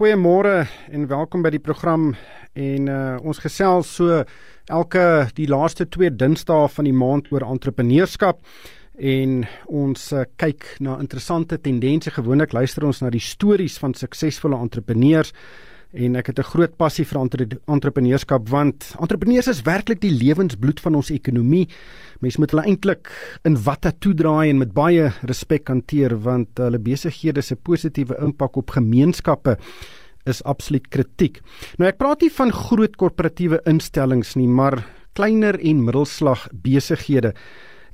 Goeiemôre en welkom by die program. En uh, ons gesels so elke die laaste 2 Dinsdae van die maand oor entrepreneurskap. En ons uh, kyk na interessante tendense. Gewoonlik luister ons na die stories van suksesvolle entrepreneurs en ek het 'n groot passie vir entre entrepreneurskap want entrepreneurs is werklik die lewensbloed van ons ekonomie. Mense moet hulle eintlik in watte toedraai en met baie respek hanteer want hulle besighede se positiewe impak op gemeenskappe is absoluut kritiek. Nou ek praat nie van groot korporatiewe instellings nie, maar kleiner en middelslag besighede.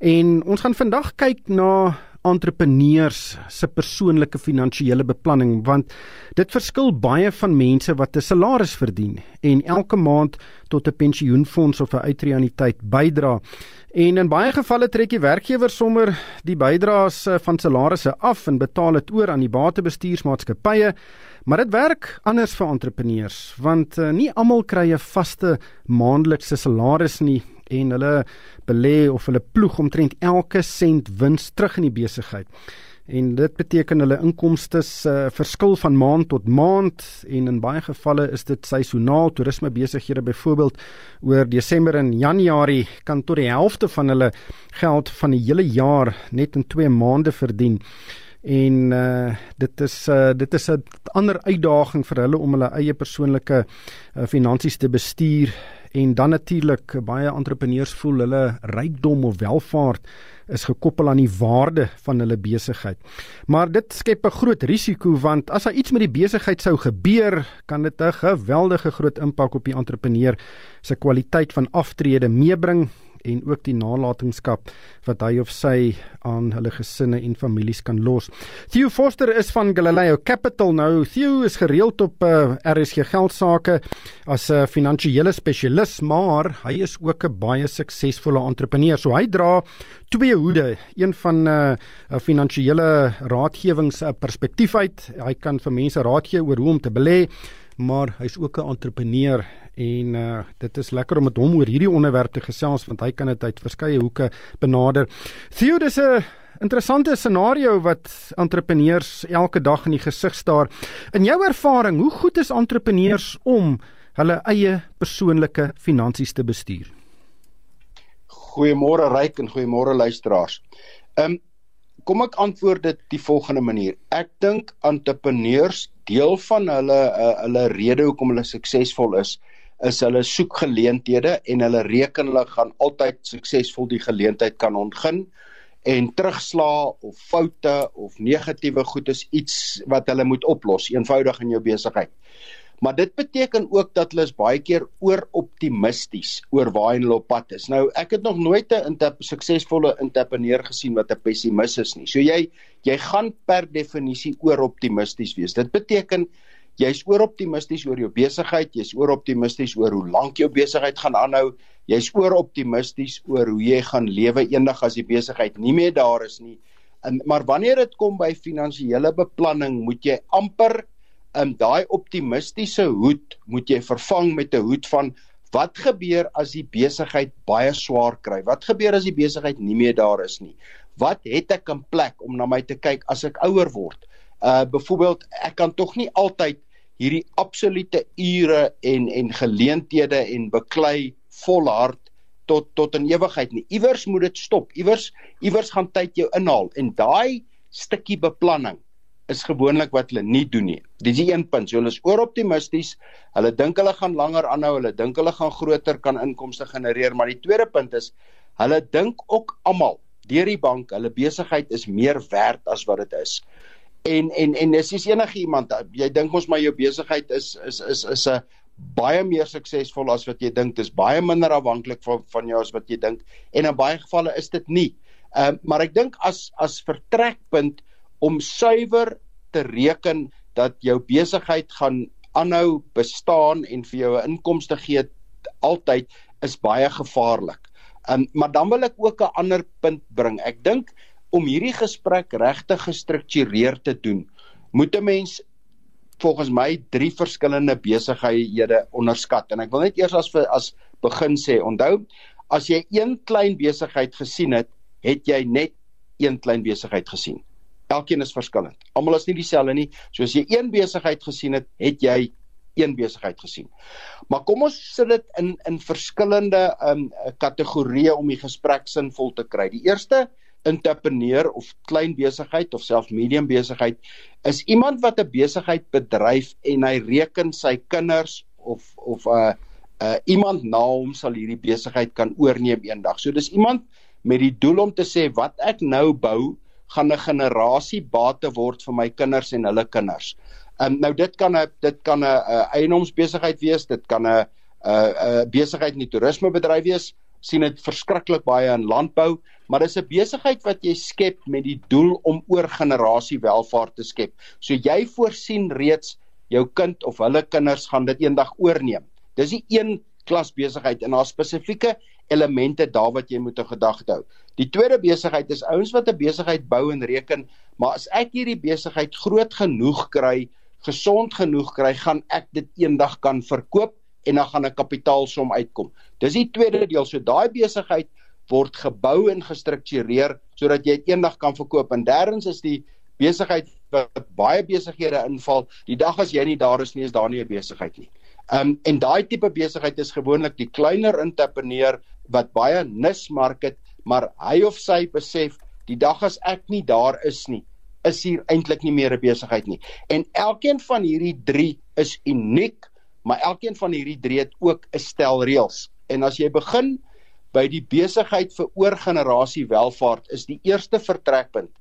En ons gaan vandag kyk na entrepreneurs se persoonlike finansiële beplanning want dit verskil baie van mense wat 'n salaris verdien en elke maand tot 'n pensioenfonds of 'n uitreaniteit bydra. En in baie gevalle trek die werkgewer sommer die bydraes eh, van salarisse af en betaal dit oor aan die batebestuursmaatskappye. Maar dit werk anders vir entrepreneurs want uh, nie almal kry 'n vaste maandelikse salaris nie en hulle belê of hulle ploeg omtrent elke sent wins terug in die besigheid. En dit beteken hulle inkomste se uh, verskil van maand tot maand en in baie gevalle is dit seisoonaal toerisme besighede byvoorbeeld oor Desember en Januarie kan tot die helfte van hulle geld van die hele jaar net in 2 maande verdien en uh dit is uh dit is 'n ander uitdaging vir hulle om hulle eie persoonlike uh, finansies te bestuur en dan natuurlik baie entrepreneurs voel hulle rykdom of welvaart is gekoppel aan die waarde van hulle besigheid. Maar dit skep 'n groot risiko want as daar iets met die besigheid sou gebeur, kan dit 'n geweldige groot impak op die entrepreneur se kwaliteit van aftrede meebring en ook die nalatenskap wat hy of sy aan hulle gesinne en families kan los. Theo Foster is van Galileo Capital nou. Theo is gereeld op uh, eh, RSG geldsaake as 'n uh, finansiële spesialis, maar hy is ook 'n baie suksesvolle entrepreneur. So hy dra twee hoede, een van 'n uh, uh, finansiële raadgewings uh, perspektief uit. Hy kan vir mense raad gee oor hoe om te belê, maar hy's ook 'n entrepreneur en uh, dit is lekker om met hom oor hierdie onderwerp te gesels want hy kan dit uit verskeie hoeke benader. Theo, dis 'n interessante scenario wat entrepreneurs elke dag in die gesig staar. In jou ervaring, hoe goed is entrepreneurs om hulle eie persoonlike finansies te bestuur? Goeiemôre Ryk en goeiemôre luisteraars. Um, kom ek antwoord dit die volgende manier. Ek dink entrepreneurs deel van hulle uh, hulle rede hoekom hulle suksesvol is is hulle soek geleenthede en hulle reken hulle gaan altyd suksesvol die geleentheid kan ontgin en terugslaa of foute of negatiewe goed is iets wat hulle moet oplos eenvoudig in jou besigheid. Maar dit beteken ook dat hulle is baie keer ooroptimisties oor waar hulle op pad is. Nou ek het nog nooit 'n suksesvolle entrepreneur gesien wat 'n pessimis is nie. So jy jy gaan per definisie ooroptimisties wees. Dit beteken jy's ooroptimisties oor jou besigheid, jy's ooroptimisties oor hoe lank jou besigheid gaan aanhou, jy's ooroptimisties oor hoe jy gaan lewe eendag as die besigheid nie meer daar is nie. En maar wanneer dit kom by finansiële beplanning, moet jy amper um, daai optimistiese hoed moet jy vervang met 'n hoed van wat gebeur as die besigheid baie swaar kry? Wat gebeur as die besigheid nie meer daar is nie? Wat het ek in plek om na my te kyk as ek ouer word? Uh byvoorbeeld ek kan tog nie altyd hierdie absolute ure en en geleenthede en beklei volhard tot tot in ewigheid nie. Iewers moet dit stop. Iewers iewers gaan tyd jou inhaal en daai stukkie beplanning is gewoonlik wat hulle nie doen nie. Dis die een punt. So hulle is ooroptimisties. Hulle dink hulle gaan langer aanhou. Hulle dink hulle gaan groter kan inkomste genereer, maar die tweede punt is hulle dink ook almal deur die bank, hulle besigheid is meer werd as wat dit is en en en dis is enige iemand jy dink mos maar jou besigheid is is is is 'n baie meer suksesvol as wat jy dink dis baie minder afhanklik van van jou as wat jy dink en in baie gevalle is dit nie. Ehm uh, maar ek dink as as vertrekpunt om suiwer te reken dat jou besigheid gaan aanhou bestaan en vir jou 'n inkomste gee altyd is baie gevaarlik. Um, maar dan wil ek ook 'n ander punt bring. Ek dink om hierdie gesprek regtig gestruktureerd te doen, moet 'n mens volgens my drie verskillende besighede onderskat. En ek wil net eers as as begin sê, onthou, as jy een klein besigheid gesien het, het jy net een klein besigheid gesien. Elkeen is verskillend. Almal is nie dieselfde nie. So as jy een besigheid gesien het, het jy een besigheid gesien. Maar kom ons sit dit in in verskillende um kategorieë om die gesprek sinvol te kry. Die eerste entrepreneur of klein besigheid of self medium besigheid is iemand wat 'n besigheid bedryf en hy reken sy kinders of of 'n uh, uh, iemand na hom sal hierdie besigheid kan oorneem eendag. So dis iemand met die doel om te sê wat ek nou bou gaan 'n generasie bate word vir my kinders en hulle kinders. Um, nou dit kan 'n dit kan 'n uh, eienoomsbesigheid wees, dit kan 'n 'n uh, uh, besigheid in die toerismebedryf wees. Sien dit verskriklik baie in landbou, maar dis 'n besigheid wat jy skep met die doel om oor generasie welvaart te skep. So jy voorsien reeds jou kind of hulle kinders gaan dit eendag oorneem. Dis nie een klas besigheid en daar spesifieke elemente daar wat jy moet in gedagte hou. Die tweede besigheid is ouens wat 'n besigheid bou en reken, maar as ek hierdie besigheid groot genoeg kry, gesond genoeg kry, gaan ek dit eendag kan verkoop en dan gaan 'n kapitaalsom uitkom. Dis die tweede deel. So daai besigheid word gebou en gestruktureer sodat jy eendag kan verkoop. En derdens is die besigheid wat baie besighede inval. Die dag as jy nie daar is nie, is daar nie 'n besigheid nie. Um en daai tipe besigheid is gewoonlik die kleiner entrepreneur wat baie nismark het, maar hy of sy besef die dag as ek nie daar is nie, is hier eintlik nie meer 'n besigheid nie. En elkeen van hierdie 3 is uniek, maar elkeen van hierdie 3 het ook 'n stel reëls. En as jy begin by die besigheid vir oorgenerasie welvaart is die eerste vertrekpunt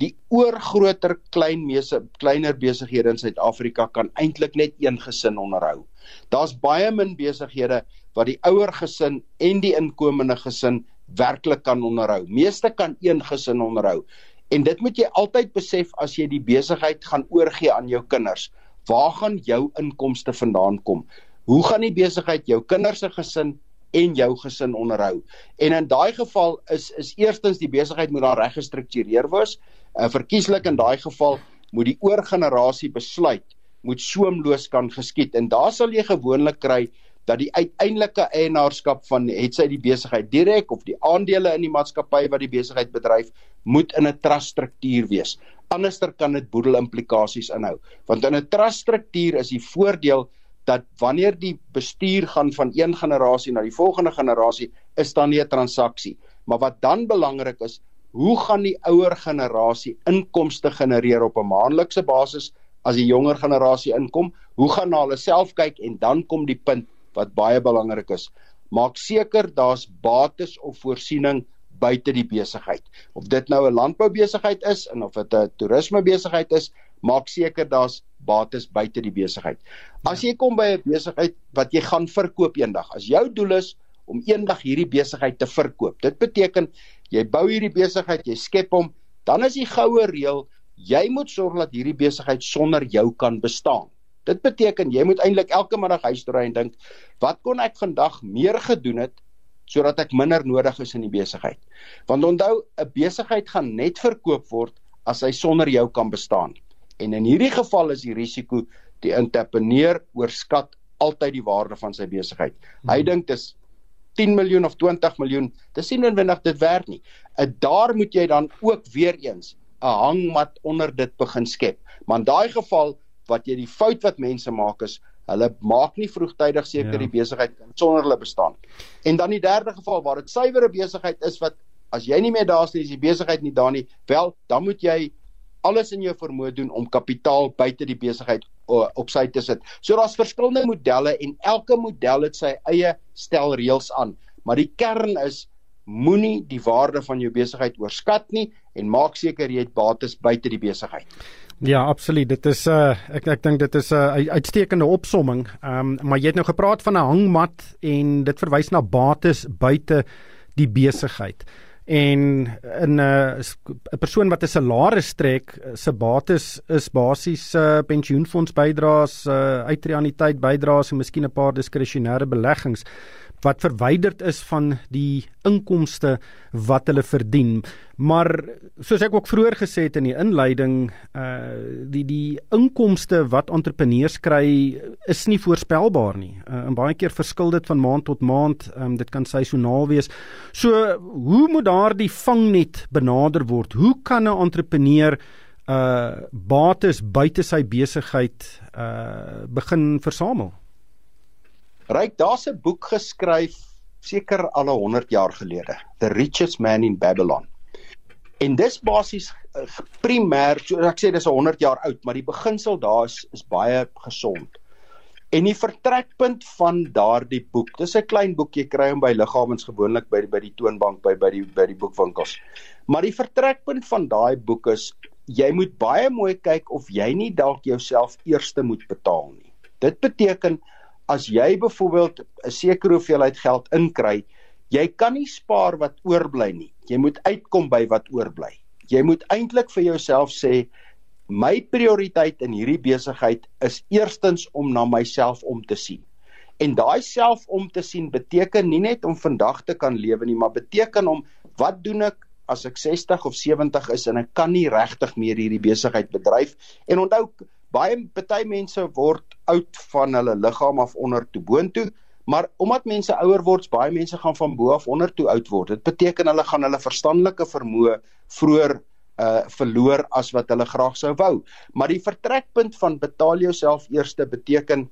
die oorgroter klein mese kleiner besighede in Suid-Afrika kan eintlik net een gesin onderhou. Daar's baie min besighede wat die ouer gesin en die inkomende gesin werklik kan onderhou. Meeste kan een gesin onderhou. En dit moet jy altyd besef as jy die besigheid gaan oorgee aan jou kinders. Waar gaan jou inkomste vandaan kom? Hoe gaan die besigheid jou kinders se gesin en jou gesin onderhou? En in daai geval is is eerstens die besigheid moet daar reg gestruktureer wees. Uh, verkieslik in daai geval moet die oorgenerasie besluit moet soemloos kan geskied en daar sal jy gewoonlik kry dat die uiteindelike eienaarskap van het sy die besigheid direk of die aandele in die maatskappy wat die besigheid bedryf moet in 'n trust struktuur wees. Anderster kan dit boedel implikasies inhou. Want in 'n trust struktuur is die voordeel dat wanneer die bestuur gaan van een generasie na die volgende generasie, is daar nie 'n transaksie. Maar wat dan belangrik is, hoe gaan die ouer generasie inkomste genereer op 'n maandelikse basis as die jonger generasie inkom? Hoe gaan hulle self kyk en dan kom die punt wat baie belangrik is. Maak seker daar's bates of voorsiening buite die besigheid. Of dit nou 'n landboubesigheid is en of dit 'n toerismebesigheid is, maak seker daar's bates buite die besigheid. As jy kom by 'n besigheid wat jy gaan verkoop eendag, as jou doel is om eendag hierdie besigheid te verkoop. Dit beteken jy bou hierdie besigheid, jy skep hom, dan is die goue reël jy moet sorg dat hierdie besigheid sonder jou kan bestaan. Dit beteken jy moet eintlik elke middag huis toe ry en dink, wat kon ek vandag meer gedoen het sodat ek minder nodig is in die besigheid? Want onthou, 'n besigheid gaan net verkoop word as hy sonder jou kan bestaan. En in hierdie geval is die risiko die entrepreneur oorskat altyd die waarde van sy besigheid. Hmm. Hy dink dis 10 miljoen of 20 miljoen. Dis nie noodwendig dit werd nie. En daar moet jy dan ook weer eens 'n hangmat onder dit begin skep. Maar in daai geval wat jy die fout wat mense maak is hulle maak nie vroegtydig seker ja. die besigheid sonder hulle bestaan. En dan die derde geval waar dit suiwere besigheid is wat as jy nie meer daar is nie, is die besigheid nie daar nie, wel dan moet jy alles in jou vermoë doen om kapitaal buite die besigheid op sy te sit. So daar's verskillende modelle en elke model het sy eie stel reëls aan, maar die kern is moenie die waarde van jou besigheid oorskat nie en maak seker jy het bates buite die besigheid. Ja, absoluut. Dit is 'n uh, ek ek dink dit is 'n uh, uitstekende opsomming. Ehm um, maar jy het nou gepraat van 'n hangmat en dit verwys na bates buite die besigheid. En in 'n uh, 'n persoon wat 'n salaris trek, se bates is basies uh, pensioenfonds bydraes, uh, uitreaniteit bydraes en miskien 'n paar diskresionêre beleggings wat verwyderd is van die inkomste wat hulle verdien. Maar soos ek ook vroeër gesê het in die inleiding, uh die die inkomste wat entrepreneurs kry is nie voorspelbaar nie. Uh, en baie keer verskil dit van maand tot maand. Um, dit kan seisoonaal wees. So, hoe moet daardie vangnet benader word? Hoe kan 'n entrepreneur uh bates buite sy besigheid uh begin versamel. Ryk, daar's 'n boek geskryf seker al 100 jaar gelede, The Richest Man in Babylon. En dis basies uh, primêr, so ek sê dis 100 jaar oud, maar die beginsel daar is is baie gesond. En die vertrekpunt van daardie boek, dis 'n klein boek jy kry hom by liggawens gewoonlik by by die toonbank by by die by die boekwinkels. Maar die vertrekpunt van daai boek is jy moet baie mooi kyk of jy nie dalk jouself eerste moet betaal nie. Dit beteken as jy byvoorbeeld 'n sekere hoeveelheid geld inkry, jy kan nie spaar wat oorbly nie. Jy moet uitkom by wat oorbly. Jy moet eintlik vir jouself sê my prioriteit in hierdie besigheid is eerstens om na myself om te sien. En daai self om te sien beteken nie net om vandag te kan lewe nie, maar beteken om wat doen ek as ek 60 of 70 is en ek kan nie regtig meer hierdie besigheid bedryf en onthou baie party mense word oud van hulle liggaam af onder toe boontoe maar omdat mense ouer word baie mense gaan van bo af onder toe oud word dit beteken hulle gaan hulle verstandelike vermoë vroeër uh verloor as wat hulle graag sou wou. Maar die vertrekpunt van betaal jouself eerste beteken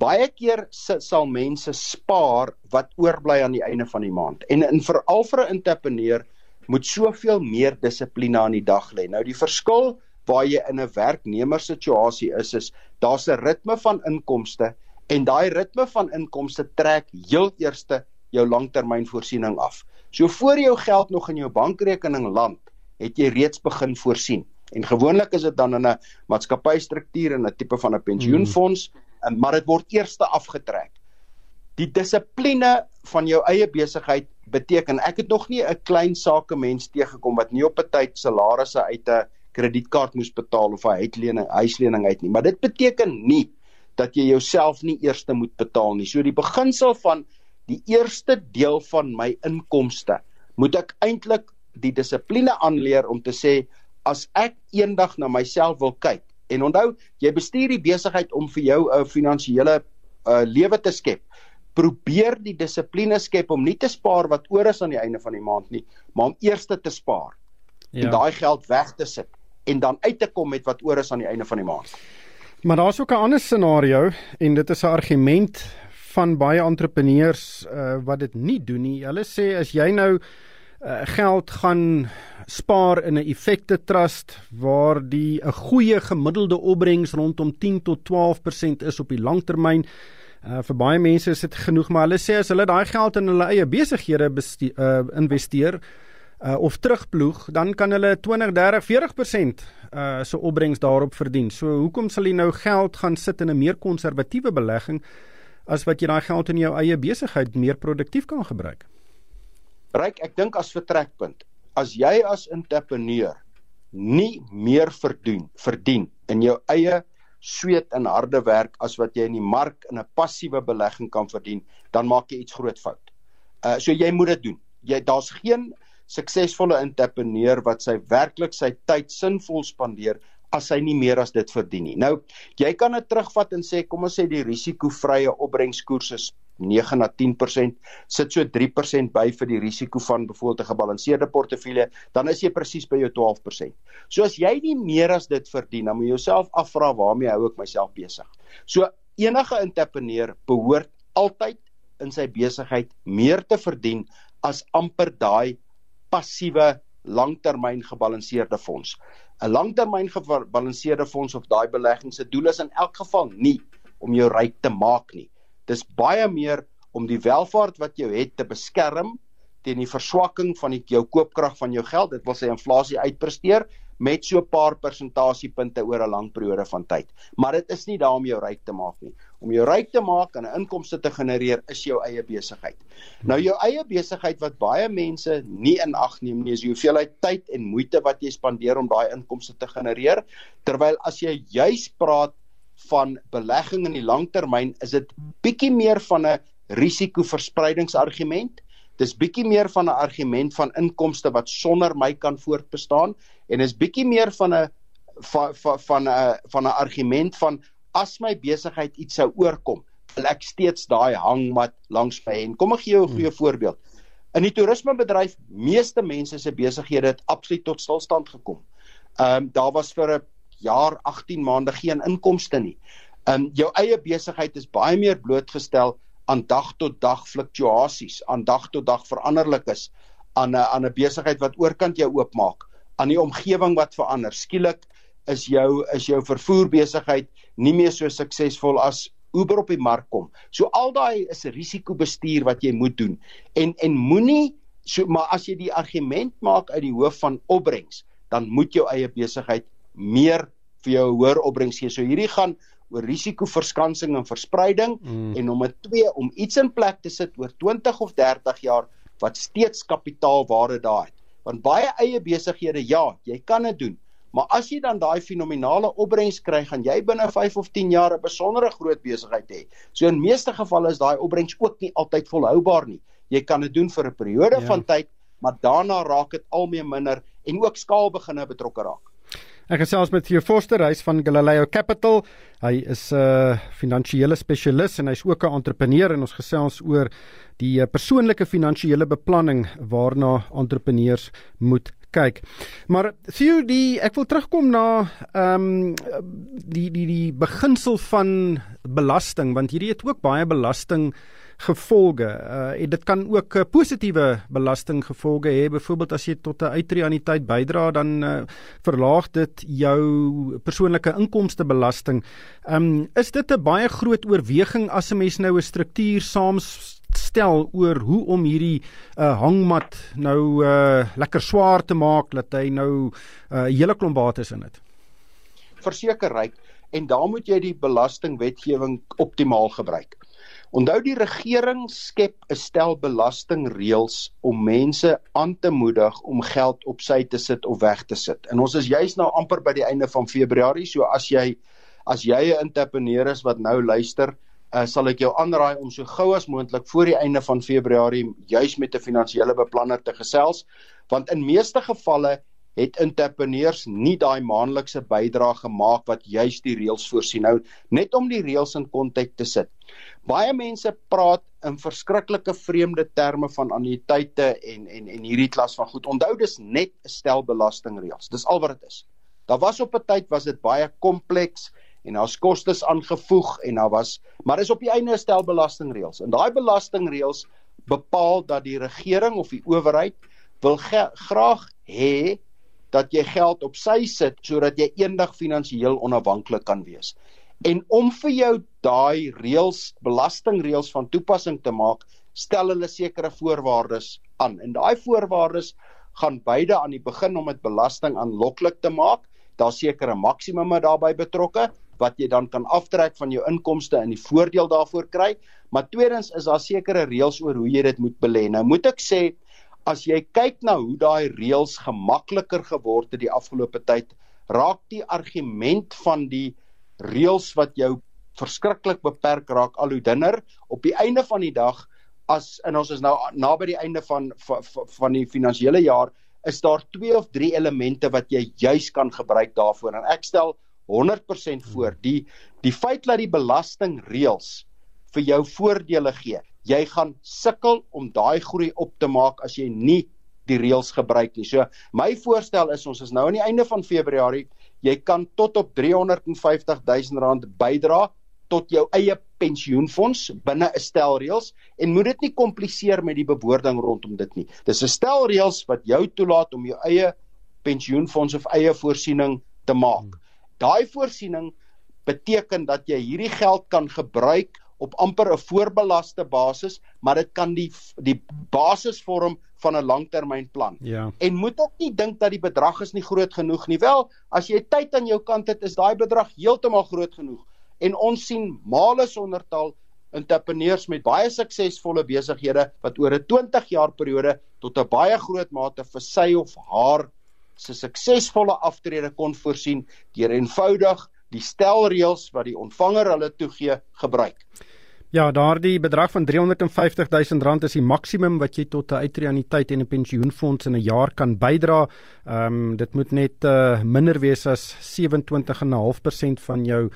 baie keer sal mense spaar wat oorbly aan die einde van die maand. En in veral vir 'n entrepreneur moet soveel meer dissipline aan die dag lê. Nou die verskil waar jy in 'n werknemerssituasie is is daar's 'n ritme van inkomste en daai ritme van inkomste trek heel eerste jou langtermynvoorsiening af. So voor jou geld nog in jou bankrekening land, het jy reeds begin voorsien. En gewoonlik is dit dan in 'n maatskappystruktuur en 'n tipe van 'n pensioenfonds, hmm. maar dit word eers afgetrek. Die dissipline van jou eie besigheid beteken ek het nog nie 'n klein sake mens teëgekom wat nie op 'n tyd salarisse uit 'n kredietkaart moes betaal of 'n huislening huislening uit nie, maar dit beteken nie dat jy jouself nie eers moet betaal nie. So die beginsel van die eerste deel van my inkomste moet ek eintlik die dissipline aanleer om te sê as ek eendag na myself wil kyk en onthou jy bestuur die besigheid om vir jou 'n finansiële uh, lewe te skep probeer die dissipline skep om nie te spaar wat oor is aan die einde van die maand nie maar om eers te spaar ja. en daai geld weg te sit en dan uit te kom met wat oor is aan die einde van die maand maar daar's ook 'n ander scenario en dit is 'n argument van baie entrepreneurs uh, wat dit nie doen nie hulle sê as jy nou uh, geld gaan spaar in 'n effekte trust waar die 'n goeie gemiddelde opbrengs rondom 10 tot 12% is op die langtermyn. Uh vir baie mense is dit genoeg, maar hulle sê as hulle daai geld in hulle eie besighede uh investeer uh of terugploeg, dan kan hulle 20, 30, 40% uh so opbrengs daarop verdien. So hoekom sal jy nou geld gaan sit in 'n meer konservatiewe belegging as wat jy daai geld in jou eie besigheid meer produktief kan gebruik? Ryk, ek dink as vertrekpunt, as jy as entrepreneur nie meer verdien, verdien in jou eie sweet en harde werk as wat jy in die mark in 'n passiewe belegging kan verdien, dan maak jy iets groot fout. Uh so jy moet dit doen. Jy daar's geen suksesvolle entrepreneur wat sy werklik sy tyd sinvol spandeer as hy nie meer as dit verdien nie. Nou, jy kan dit terugvat en sê kom ons sê die risikovrye opbrengskoers is 9 na 10% sit so 3% by vir die risiko van byvoorbeeld 'n gebalanseerde portefeulje, dan is jy presies by jou 12%. So as jy nie meer as dit verdien, dan moet jy jouself afvra waarmee hou ek myself besig. So enige entrepreneur behoort altyd in sy besigheid meer te verdien as amper daai passiewe langtermyn gebalanseerde fonds. 'n Langtermyn gebalanseerde fonds of daai belegging se doel is in elk geval nie om jou ryk te maak nie. Dis baie meer om die welvaart wat jy het te beskerm teen die verswakking van die, jou koopkrag van jou geld. Dit wil sê inflasie uitpresteer met so 'n paar persentasiepunte oor 'n lang periode van tyd. Maar dit is nie daar om jou ryk te maak nie. Om jou ryk te maak en 'n inkomste te genereer is jou eie besigheid. Nou jou eie besigheid wat baie mense nie in ag neem nie, is die hoeveelheid tyd en moeite wat jy spandeer om daai inkomste te genereer. Terwyl as jy juis praat van belegging in die langtermyn is dit bietjie meer van 'n risikoverspreidingsargument. Dis bietjie meer van 'n argument van inkomste wat sonder my kan voortbestaan en is bietjie meer van 'n van van 'n van 'n argument van as my besigheid iets sou oorkom, wil ek steeds daai hangmat langs my en kom ek gee jou 'n goeie voorbeeld. In die toerismebedryf, meeste mense se besighede het absoluut tot stilstand gekom. Ehm um, daar was vir 'n jaar 18 maande geen inkomste nie. Ehm um, jou eie besigheid is baie meer blootgestel aan dag tot dag fluktuasies, aan dag tot dag veranderlikes, aan 'n aan 'n besigheid wat oorkant jou oopmaak, aan die omgewing wat verander. Skielik is jou is jou vervoer besigheid nie meer so suksesvol as Uber op die mark kom. So al daai is 'n risikobestuur wat jy moet doen. En en moenie so maar as jy die argument maak uit die hoof van opbrengs, dan moet jou eie besigheid meer vir jou hoër opbrengs gee. So hierdie gaan oor risikoverskansing en verspreiding mm. en om 'n 2 om iets in plek te sit oor 20 of 30 jaar wat steeds kapitaalwaarde daar het. Want baie eie besighede, ja, jy kan dit doen. Maar as jy dan daai fenominale opbrengs kry, gaan jy binne 5 of 10 jaar 'n besondere groot besigheid hê. So in meeste gevalle is daai opbrengs ook nie altyd volhoubaar nie. Jy kan dit doen vir 'n periode ja. van tyd, maar daarna raak dit al meer minder en ook skaal beginne betrokke raak. Ek gesels met Theo Forster, hy's van Galileo Capital. Hy is 'n uh, finansiële spesialis en hy's ook 'n entrepreneur en ons gesels oor die uh, persoonlike finansiële beplanning waarna entrepreneurs moet kyk. Maar Theo, die ek wil terugkom na ehm um, die die die beginsel van belasting want hierdie het ook baie belasting gevolge. Uh dit kan ook uh, positiewe belastinggevolge hê. Byvoorbeeld as jy tot 'n uitreaniteit bydra, dan uh, verlaag dit jou persoonlike inkomstebelasting. Um is dit 'n baie groot oorweging as 'n mens nou 'n struktuur saamstel oor hoe om hierdie uh hangmat nou uh lekker swaar te maak dat hy nou 'n uh, hele klomp bates in dit. Verseker ryk en daar moet jy die belastingwetgewing optimaal gebruik. Onthou die regering skep 'n stel belastingreëls om mense aan te moedig om geld op sy te sit of weg te sit. En ons is juis nou amper by die einde van Februarie, so as jy as jy 'n entrepreneur is wat nou luister, uh, sal ek jou aanraai om so gou as moontlik voor die einde van Februarie juis met 'n finansiële beplanner te gesels, want in meeste gevalle het entrepreneurs nie daai maandelikse bydrae gemaak wat juis die reëls voorsien nou net om die reëls in konteks te sit. Baie mense praat in verskriklike vreemde terme van annuïteite en en en hierdie klas van goed. Onthou dis net 'n stel belastingreëls. Dis al wat dit is. Daar was op 'n tyd was dit baie kompleks en daar's kostes aangevoeg en daar was maar is op die einde 'n stel belastingreëls. En daai belastingreëls bepaal dat die regering of die owerheid wil graag hê dat jy geld op sy sit sodat jy eendag finansiëel onafhanklik kan wees. En om vir jou daai reëls, belastingreëls van toepassing te maak, stel hulle sekere voorwaardes aan. En daai voorwaardes gaan beide aan die begin om dit belasting aanloklik te maak. Daar's sekere maksimume daarbey betrokke wat jy dan kan aftrek van jou inkomste en die voordeel daarvoor kry. Maar tweedens is daar sekere reëls oor hoe jy dit moet belê. Nou moet ek sê as jy kyk na hoe daai reëls gemakliker geword het die afgelope tyd, raak die argument van die reëls wat jou verskriklik beperk raak al hoe dunner. Op die einde van die dag as en ons is nou naby die einde van van, van die finansiële jaar is daar twee of drie elemente wat jy juis kan gebruik daarvoor. En ek stel 100% voor. Die die feit dat die belasting reëls vir jou voordele gee jy gaan sukkel om daai groei op te maak as jy nie die reëls gebruik nie so my voorstel is ons is nou aan die einde van Februarie jy kan tot op 350 000 rand bydra tot jou eie pensioenfonds binne 'n stel reëls en moet dit nie kompliseer met die bewoording rondom dit nie. Dis 'n stel reëls wat jou toelaat om jou eie pensioenfonds of eie voorsiening te maak. Daai voorsiening beteken dat jy hierdie geld kan gebruik op amper 'n voorbelaste basis, maar dit kan die die basis vorm van 'n langtermynplan. Ja. En moet ook nie dink dat die bedrag is nie groot genoeg nie. Wel, as jy tyd aan jou kant het, is daai bedrag heeltemal groot genoeg. En ons sien male sonder taal entrepreneurs met baie suksesvolle besighede wat oor 'n 20 jaar periode tot 'n baie groot mate vir sy of haar se suksesvolle aftrede kon voorsien deur eenvoudig die stelreëls wat die ontvanger hulle toegee gebruik. Ja, daardie bedrag van 350 000 rand is die maksimum wat jy tot 'n uitreaniteit en 'n pensioenfonds in 'n jaar kan bydra. Ehm um, dit moet net uh, minder wees as 27.5% van jou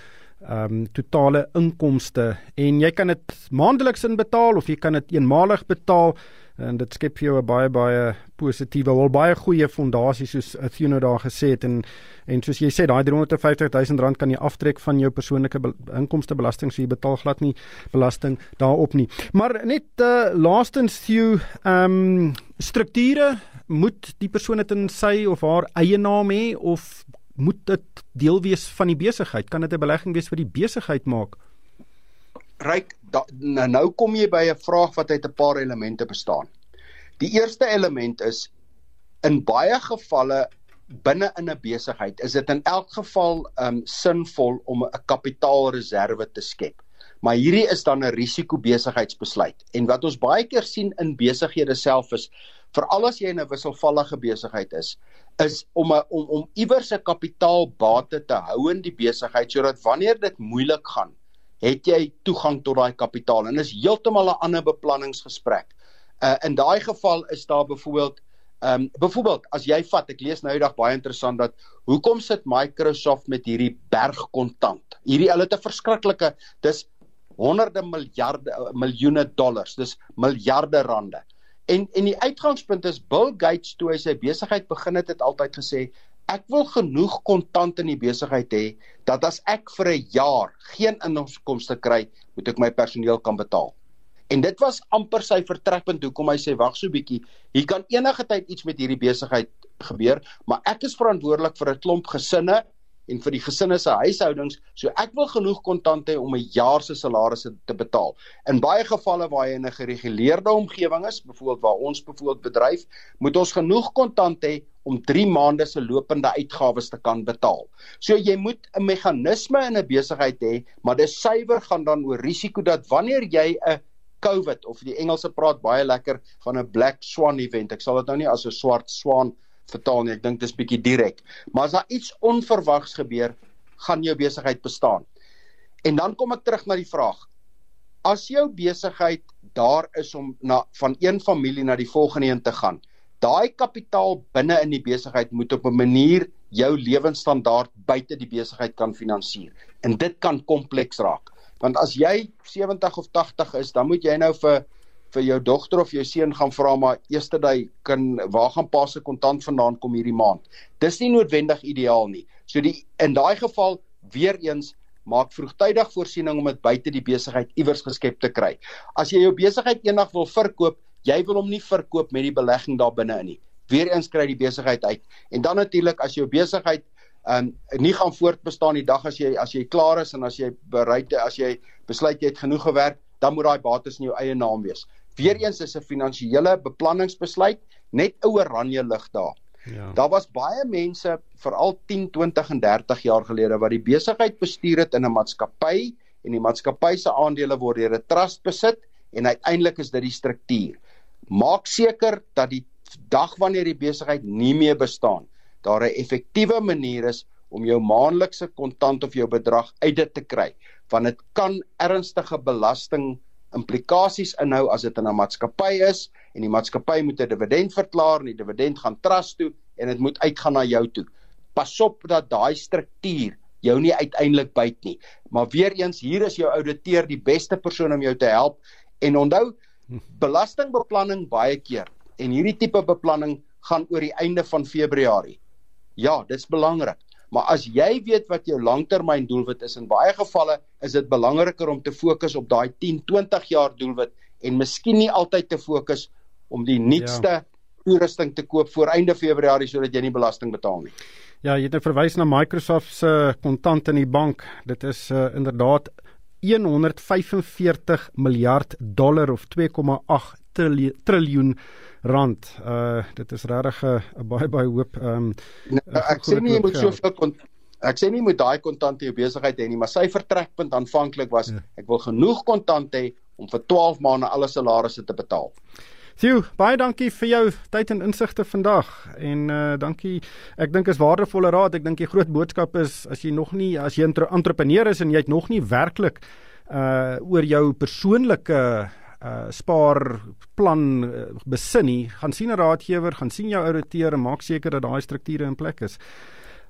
ehm um, totale inkomste en jy kan dit maandeliks inbetaal of jy kan dit eenmalig betaal. En dit skep vir jou 'n baie baie positiewe, wel baie goeie fondasie soos Athena daar gesê het en en soos jy sê daai 350 000 rand kan jy aftrek van jou persoonlike be inkomstebelasting so jy betaal glad nie belasting daarop nie. Maar net uh, laastens Theo, ehm um, strukture moet die persoon dit in sy of haar eie naam hê of moet dit deel wees van die besigheid? Kan dit 'n belegging wees vir die besigheid maak? Ryk, nou nou kom jy by 'n vraag wat uit 'n paar elemente bestaan. Die eerste element is in baie gevalle binne in 'n besigheid is dit in elk geval um sinvol om 'n kapitaalreserve te skep. Maar hierdie is dan 'n risiko besigheidsbesluit. En wat ons baie keer sien in besighede self is veral as jy in 'n wisselvallige besigheid is, is om a, om om iewers 'n kapitaalbate te hou in die besigheid sodat wanneer dit moeilik gaan, het jy toegang tot daai kapitaal en is heeltemal 'n ander beplanningsgesprek. Uh in daai geval is daar byvoorbeeld ehm um, byvoorbeeld as jy vat ek lees nou eendag baie interessant dat hoekom sit Microsoft met hierdie berg kontant. Hierdie hulle het 'n verskriklike dis honderde miljarde miljoene dollars, dis miljarde rande. En en die uitgangspunt is Bill Gates toe hy sy besigheid begin het, het altyd gesê ek wil genoeg kontant in die besigheid hê dat as ek vir 'n jaar geen inkomste kry, moet ek my personeel kan betaal. En dit was amper sy vertrekpunt hoekom hy sê wag so 'n bietjie, hier kan enige tyd iets met hierdie besigheid gebeur, maar ek is verantwoordelik vir 'n klomp gesinne en vir die gesinne se huishoudings, so ek wil genoeg kontant hê om 'n jaar se salarisse te betaal. In baie gevalle waar jy in 'n gereguleerde omgewing is, byvoorbeeld waar ons byvoorbeeld bedryf, moet ons genoeg kontant hê om 3 maande se lopende uitgawes te kan betaal. So jy moet 'n meganisme in 'n besigheid hê, maar dis suiwer gaan dan oor risiko dat wanneer jy 'n COVID of die Engelse praat baie lekker van 'n black swan event. Ek sal dit nou nie as 'n swart swaan vertaal nie. Ek dink dit is bietjie direk. Maar as daar iets onverwags gebeur, gaan jou besigheid bestaan. En dan kom ek terug na die vraag. As jou besigheid daar is om na van een familie na die volgende een te gaan, daai kapitaal binne in die besigheid moet op 'n manier jou lewensstandaard buite die besigheid kan finansier. En dit kan kompleks raak. Want as jy 70 of 80 is, dan moet jy nou vir vir jou dogter of jou seun gaan vra maar eerste day kan waar gaan pa se kontant vandaan kom hierdie maand. Dis nie noodwendig ideaal nie. So die in daai geval weer eens maak vroegtydig voorsiening om dit buite die besigheid iewers geskep te kry. As jy jou besigheid eendag wil verkoop, jy wil hom nie verkoop met die belegging daar binne in nie. Weer eens kry die besigheid uit. En dan natuurlik as jou besigheid um, nie gaan voortbestaan die dag as jy as jy klaar is en as jy bereid as jy besluit jy het genoeg gewerk, dan moet daai bates in jou eie naam wees. Weereens is 'n finansiële beplanningsbesluit net 'n oranje lig daar. Ja. Daar was baie mense veral 10, 20 en 30 jaar gelede wat die besigheid bestuur het in 'n maatskappy en die maatskappy se aandele word deur 'n trust besit en uiteindelik is dit die struktuur. Maak seker dat die dag wanneer die besigheid nie meer bestaan, daar 'n effektiewe manier is om jou maandelikse kontant of jou bedrag uit dit te kry, want dit kan ernstige belasting implikasies inhou as dit in 'n maatskappy is en die maatskappy moet 'n dividend verklaar en die dividend gaan trust toe en dit moet uitgaan na jou toe. Pasop dat daai struktuur jou nie uiteindelik byt nie. Maar weer eens, hier is jou ouditeur die beste persoon om jou te help en onthou belastingbeplanning baie keer en hierdie tipe beplanning gaan oor die einde van Februarie. Ja, dit's belangrik. Maar as jy weet wat jou langtermyn doelwit is in baie gevalle is dit belangriker om te fokus op daai 10, 20 jaar doelwit en miskien nie altyd te fokus om die nuutste ja. toerusting te koop voor einde Februarie sodat jy nie belasting betaal nie. Ja, jy het nou verwys na Microsoft se kontant in die bank. Dit is uh, inderdaad 145 miljard dollar of 2,8 triljoen rand. Uh dit is regtig 'n baie baie hoop ehm um, nou, ek sê nie jy moet soveel ek sê nie moet daai kontant in jou besigheid hê nie, maar sy vertrekpunt aanvanklik was ja. ek wil genoeg kontant hê om vir 12 maande alle salarisse te betaal. Sjoe, baie dankie vir jou tyd en insigte vandag en uh dankie. Ek dink is waardevolle raad. Ek dink die groot boodskap is as jy nog nie as jy 'n entrepreneur is en jy het nog nie werklik uh oor jou persoonlike uh spaarplan uh, besin nie, gaan sien 'n raadgewer, gaan sien jou ouditeur en maak seker dat daai strukture in plek is.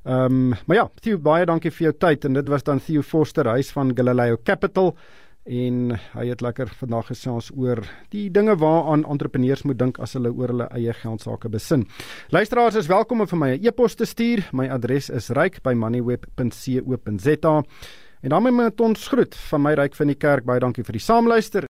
Ehm um, maar ja, Theo baie dankie vir jou tyd en dit was dan Theo Forster huis van Galileo Capital en hy het lekker vandag gesels oor die dinge waaraan entrepreneurs moet dink as hulle oor hulle eie geld sake besin. Luisteraars is welkom om vir my 'n e e-pos te stuur. My adres is ryk@moneyweb.co.za. En dan met ons groet van my ryk van die kerk baie dankie vir die saamluister.